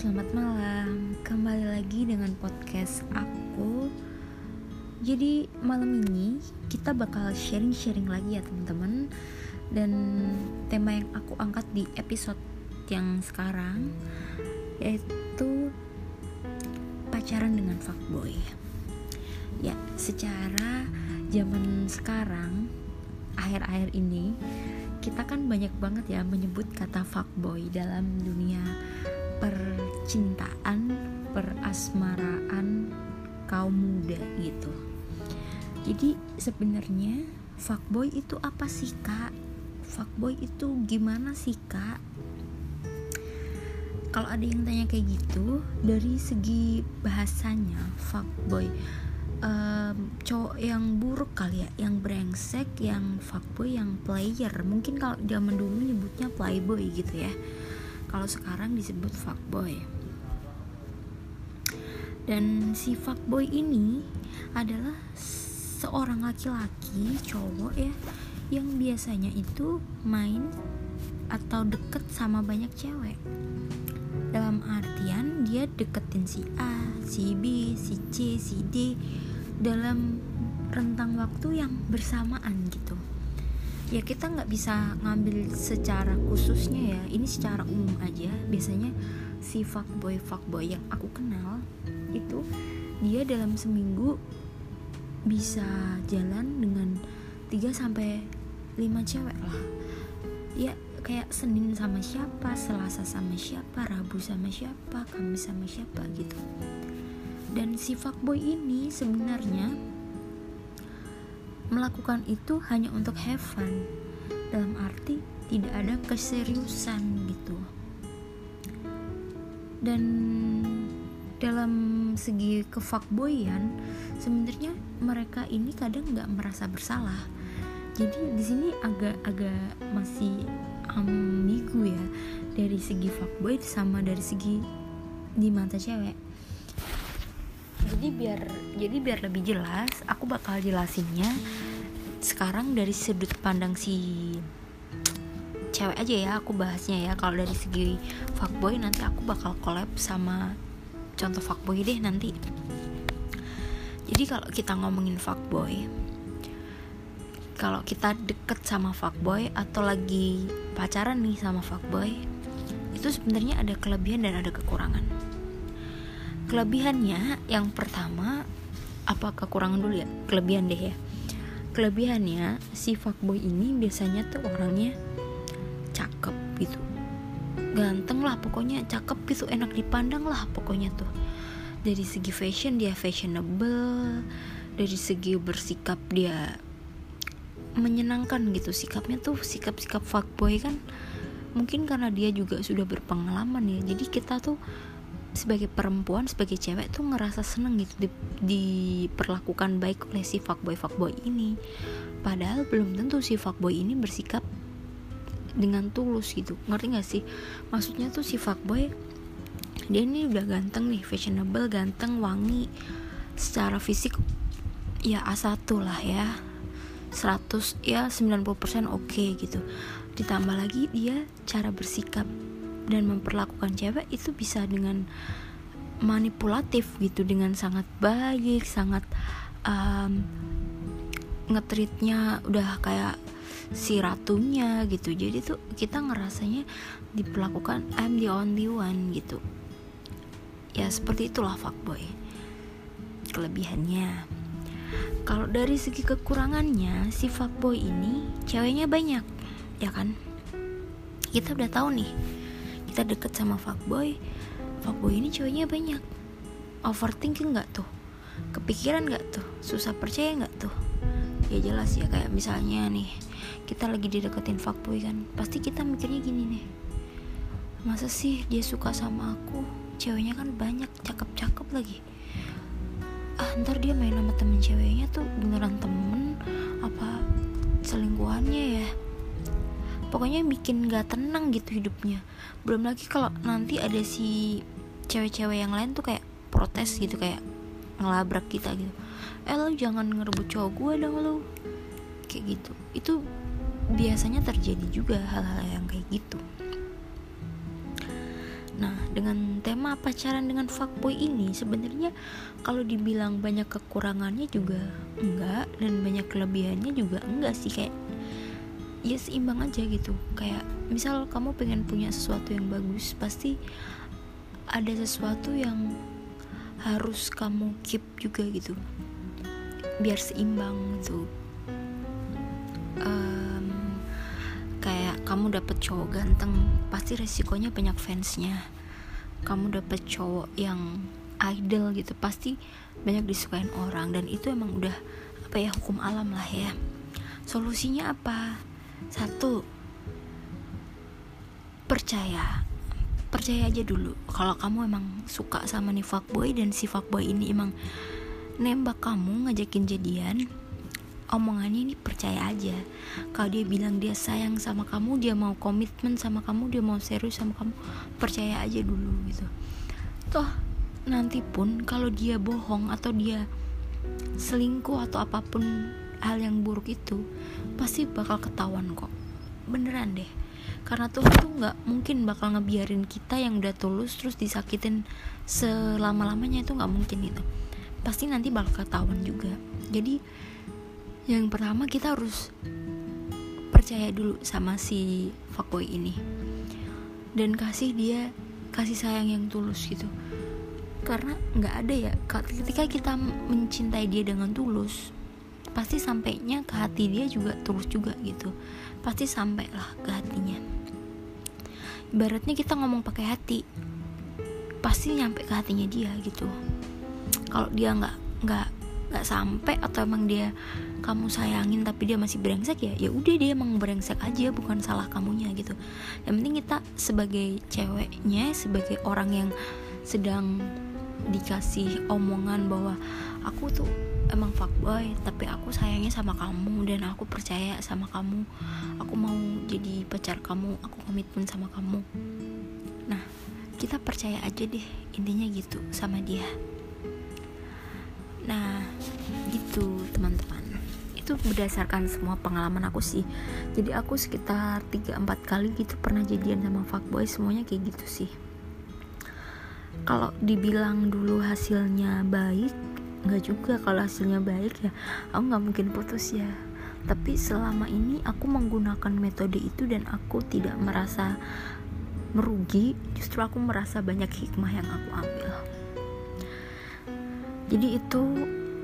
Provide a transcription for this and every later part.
selamat malam. Kembali lagi dengan podcast aku. Jadi malam ini kita bakal sharing-sharing lagi ya teman-teman. Dan tema yang aku angkat di episode yang sekarang yaitu pacaran dengan fuckboy. Ya, secara zaman sekarang akhir-akhir ini kita kan banyak banget ya menyebut kata fuckboy dalam dunia percintaan, perasmaraan kaum muda gitu. Jadi sebenarnya fuckboy itu apa sih kak? Fuckboy itu gimana sih kak? Kalau ada yang tanya kayak gitu, dari segi bahasanya fuckboy um, cowok yang buruk kali ya, yang brengsek, yang fuckboy, yang player. Mungkin kalau zaman dulu nyebutnya playboy gitu ya kalau sekarang disebut fuckboy. Dan si fuckboy ini adalah seorang laki-laki cowok ya yang biasanya itu main atau deket sama banyak cewek. Dalam artian dia deketin si A, si B, si C, si D dalam rentang waktu yang bersamaan gitu ya kita nggak bisa ngambil secara khususnya ya. Ini secara umum aja. Biasanya si fuckboy fuckboy yang aku kenal itu dia dalam seminggu bisa jalan dengan 3 sampai 5 cewek lah. Ya kayak Senin sama siapa, Selasa sama siapa, Rabu sama siapa, Kamis sama siapa gitu. Dan si fuckboy ini sebenarnya melakukan itu hanya untuk have fun. Dalam arti tidak ada keseriusan gitu. Dan dalam segi kefakboyan sebenarnya mereka ini kadang nggak merasa bersalah. Jadi di sini agak-agak masih ambigu ya. Dari segi fuckboy sama dari segi di mata cewek jadi biar jadi biar lebih jelas aku bakal jelasinnya sekarang dari sudut pandang si cewek aja ya aku bahasnya ya. Kalau dari segi fuckboy nanti aku bakal collab sama contoh fuckboy deh nanti. Jadi kalau kita ngomongin fuckboy kalau kita deket sama fuckboy atau lagi pacaran nih sama fuckboy itu sebenarnya ada kelebihan dan ada kekurangan kelebihannya yang pertama apa kekurangan dulu ya? Kelebihan deh ya. Kelebihannya si fuckboy ini biasanya tuh orangnya cakep gitu. Ganteng lah pokoknya cakep gitu enak dipandang lah pokoknya tuh. Dari segi fashion dia fashionable. Dari segi bersikap dia menyenangkan gitu. Sikapnya tuh sikap-sikap fuckboy kan mungkin karena dia juga sudah berpengalaman ya. Jadi kita tuh sebagai perempuan sebagai cewek tuh ngerasa seneng gitu di, diperlakukan baik oleh si fuckboy fuckboy ini. Padahal belum tentu si fuckboy ini bersikap dengan tulus gitu. Ngerti gak sih? Maksudnya tuh si fuckboy dia ini udah ganteng nih fashionable ganteng wangi. Secara fisik ya A1 lah ya. 100 ya 90% oke okay gitu. Ditambah lagi dia cara bersikap dan memperlakukan cewek itu bisa dengan manipulatif gitu dengan sangat baik sangat um, ngetritnya udah kayak si ratunya gitu. Jadi tuh kita ngerasanya diperlakukan I'm the only one gitu. Ya seperti itulah fuckboy kelebihannya. Kalau dari segi kekurangannya si fuckboy ini ceweknya banyak ya kan? Kita udah tahu nih kita deket sama fuckboy fuckboy ini cowoknya banyak. Overthinking nggak tuh? Kepikiran nggak tuh? Susah percaya nggak tuh? Ya jelas ya kayak misalnya nih kita lagi dideketin fuckboy kan pasti kita mikirnya gini nih. Masa sih dia suka sama aku? Ceweknya kan banyak cakep-cakep lagi. Ah ntar dia main sama temen ceweknya tuh beneran temen pokoknya bikin gak tenang gitu hidupnya. Belum lagi kalau nanti ada si cewek-cewek yang lain tuh kayak protes gitu kayak ngelabrak kita gitu. Eh lo jangan ngerebut cowok gue dong lo kayak gitu. Itu biasanya terjadi juga hal-hal yang kayak gitu. Nah dengan tema pacaran dengan fuckboy ini sebenarnya kalau dibilang banyak kekurangannya juga enggak dan banyak kelebihannya juga enggak sih. Kayak ya seimbang aja gitu. Kayak misal kamu pengen punya sesuatu yang bagus pasti ada sesuatu yang harus kamu keep juga gitu. Biar seimbang gitu. Um, kayak kamu dapet cowok ganteng pasti resikonya banyak fansnya. Kamu dapet cowok yang idol gitu pasti banyak disukain orang. Dan itu emang udah apa ya hukum alam lah ya. Solusinya apa satu percaya. Percaya aja dulu. Kalau kamu emang suka sama nih fuckboy dan si fuckboy ini emang nembak kamu ngajakin jadian omongannya ini percaya aja. Kalau dia bilang dia sayang sama kamu dia mau komitmen sama kamu dia mau serius sama kamu percaya aja dulu gitu. Toh nanti pun kalau dia bohong atau dia selingkuh atau apa pun hal yang buruk itu pasti bakal ketahuan kok. Beneran deh. Karena tuh tuh nggak mungkin bakal ngebiarin kita yang udah tulus terus disakitin selama lamanya itu nggak mungkin itu pasti nanti bakal ketahuan juga. Jadi yang pertama kita harus percaya dulu sama si fuckboy ini. Dan kasih dia kasih sayang yang tulus gitu. Karena nggak ada ya ketika kita mencintai dia dengan tulus pasti sampainya ke hati dia juga terus juga gitu. Pasti sampailah ke hatinya. Ibaratnya kita ngomong pakai hati pasti nyampe ke hatinya dia gitu. Kalau dia nggak nggak nggak sampai atau emang dia kamu sayangin tapi dia masih brengsek ya ya udah dia emang brengsek aja bukan salah kamunya gitu. Yang penting kita sebagai ceweknya sebagai orang yang sedang dikasih omongan bahwa aku tuh emang fuckboy tapi aku sayangnya sama kamu dan aku percaya sama kamu. Aku mau jadi pacar kamu aku komitmen sama kamu. Nah kita percaya aja deh intinya gitu sama dia. Nah gitu teman-teman. Itu berdasarkan semua pengalaman aku sih. Jadi aku sekitar 3-4 kali gitu pernah jadian sama fuckboy semuanya kayak gitu sih. Kalau dibilang dulu hasilnya baik nggak juga kalau hasilnya baik ya aku nggak mungkin putus ya. Tapi selama ini aku menggunakan metode itu dan aku tidak merasa merugi justru aku merasa banyak hikmah yang aku ambil. Jadi itu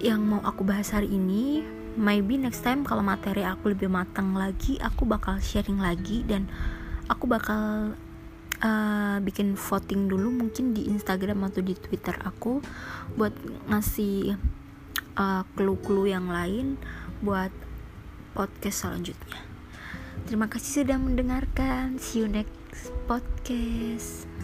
yang mau aku bahas hari ini. Maybe next time kalau materi aku lebih matang lagi aku bakal sharing lagi dan aku bakal uh, bikin voting dulu mungkin di Instagram atau di Twitter aku buat ngasih uh, clue-clue yang lain buat podcast selanjutnya. Terima kasih sudah mendengarkan. See you next podcast.